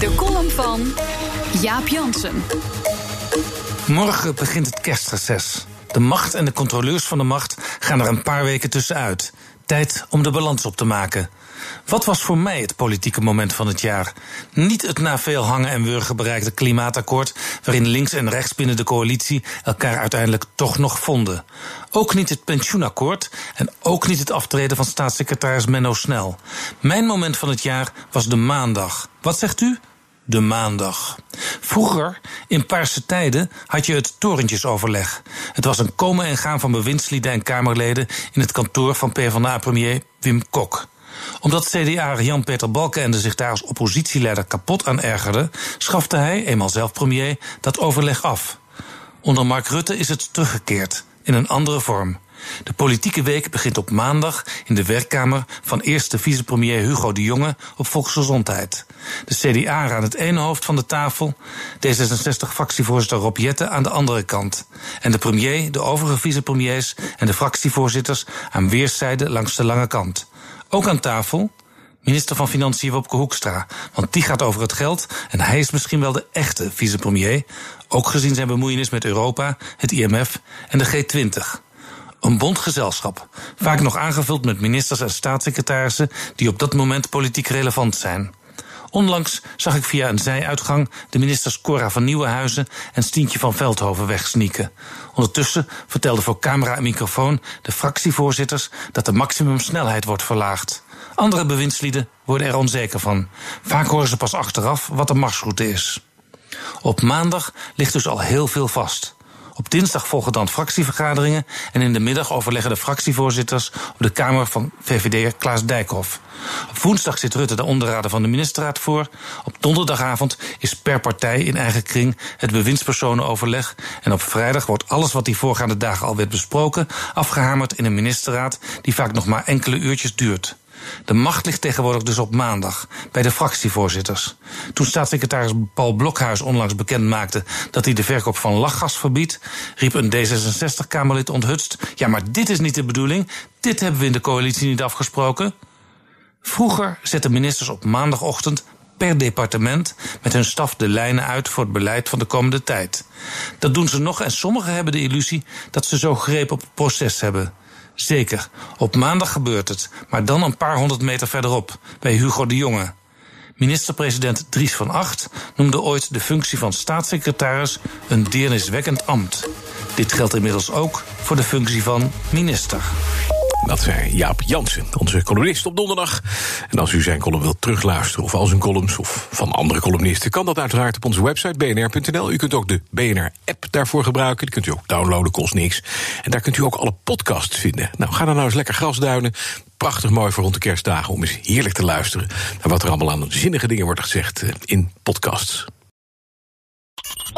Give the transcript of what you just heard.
De column van Jaap Jansen. Morgen begint het kerstreces. De macht en de controleurs van de macht gaan er een paar weken tussenuit. Tijd om de balans op te maken. Wat was voor mij het politieke moment van het jaar? Niet het na veel hangen en wurgen bereikte klimaatakkoord, waarin links en rechts binnen de coalitie elkaar uiteindelijk toch nog vonden. Ook niet het pensioenakkoord en ook niet het aftreden van staatssecretaris Menno Snel. Mijn moment van het jaar was de maandag. Wat zegt u? De maandag. Vroeger, in paarse tijden, had je het torentjesoverleg. Het was een komen en gaan van bewindslieden en Kamerleden in het kantoor van PvdA-premier Wim Kok omdat CDA Jan-Peter Balkenende zich daar als oppositieleider kapot aan ergerde, schafte hij, eenmaal zelf premier, dat overleg af. Onder Mark Rutte is het teruggekeerd, in een andere vorm. De politieke week begint op maandag in de werkkamer van eerste vicepremier Hugo de Jonge op Volksgezondheid. De CDA aan het ene hoofd van de tafel, D66-fractievoorzitter Rob Jette aan de andere kant. En de premier, de overige vicepremiers en de fractievoorzitters aan weerszijden langs de lange kant. Ook aan tafel minister van Financiën Wopke Hoekstra. Want die gaat over het geld en hij is misschien wel de echte vicepremier. Ook gezien zijn bemoeienis met Europa, het IMF en de G20. Een bondgezelschap, vaak nog aangevuld met ministers en staatssecretarissen die op dat moment politiek relevant zijn. Onlangs zag ik via een zijuitgang de ministers Cora van Nieuwenhuizen en Stientje van Veldhoven wegsnieken. Ondertussen vertelden voor camera en microfoon de fractievoorzitters dat de maximumsnelheid wordt verlaagd. Andere bewindslieden worden er onzeker van. Vaak horen ze pas achteraf wat de marsroute is. Op maandag ligt dus al heel veel vast. Op dinsdag volgen dan fractievergaderingen en in de middag overleggen de fractievoorzitters op de Kamer van VVD'er Klaas Dijkhoff. Op woensdag zit Rutte de onderraden van de ministerraad voor. Op donderdagavond is per partij in eigen kring het bewindspersonenoverleg. En op vrijdag wordt alles wat die voorgaande dagen al werd besproken afgehamerd in een ministerraad die vaak nog maar enkele uurtjes duurt. De macht ligt tegenwoordig dus op maandag bij de fractievoorzitters. Toen staatssecretaris Paul Blokhuis onlangs bekend maakte dat hij de verkoop van lachgas verbiedt, riep een D66-Kamerlid onthutst: Ja, maar dit is niet de bedoeling. Dit hebben we in de coalitie niet afgesproken. Vroeger zetten ministers op maandagochtend per departement met hun staf de lijnen uit voor het beleid van de komende tijd. Dat doen ze nog en sommigen hebben de illusie dat ze zo greep op het proces hebben. Zeker, op maandag gebeurt het, maar dan een paar honderd meter verderop, bij Hugo de Jonge. Minister-president Dries van Acht noemde ooit de functie van staatssecretaris een deerniswekkend ambt. Dit geldt inmiddels ook voor de functie van minister. Dat zei Jaap Jansen, onze columnist op donderdag. En als u zijn column wilt terugluisteren, of al zijn columns... of van andere columnisten, kan dat uiteraard op onze website bnr.nl. U kunt ook de BNR-app daarvoor gebruiken. Die kunt u ook downloaden, kost niks. En daar kunt u ook alle podcasts vinden. Nou, ga dan nou eens lekker grasduinen. Prachtig mooi voor rond de kerstdagen om eens heerlijk te luisteren... naar wat er allemaal aan zinnige dingen wordt gezegd eh, in podcasts.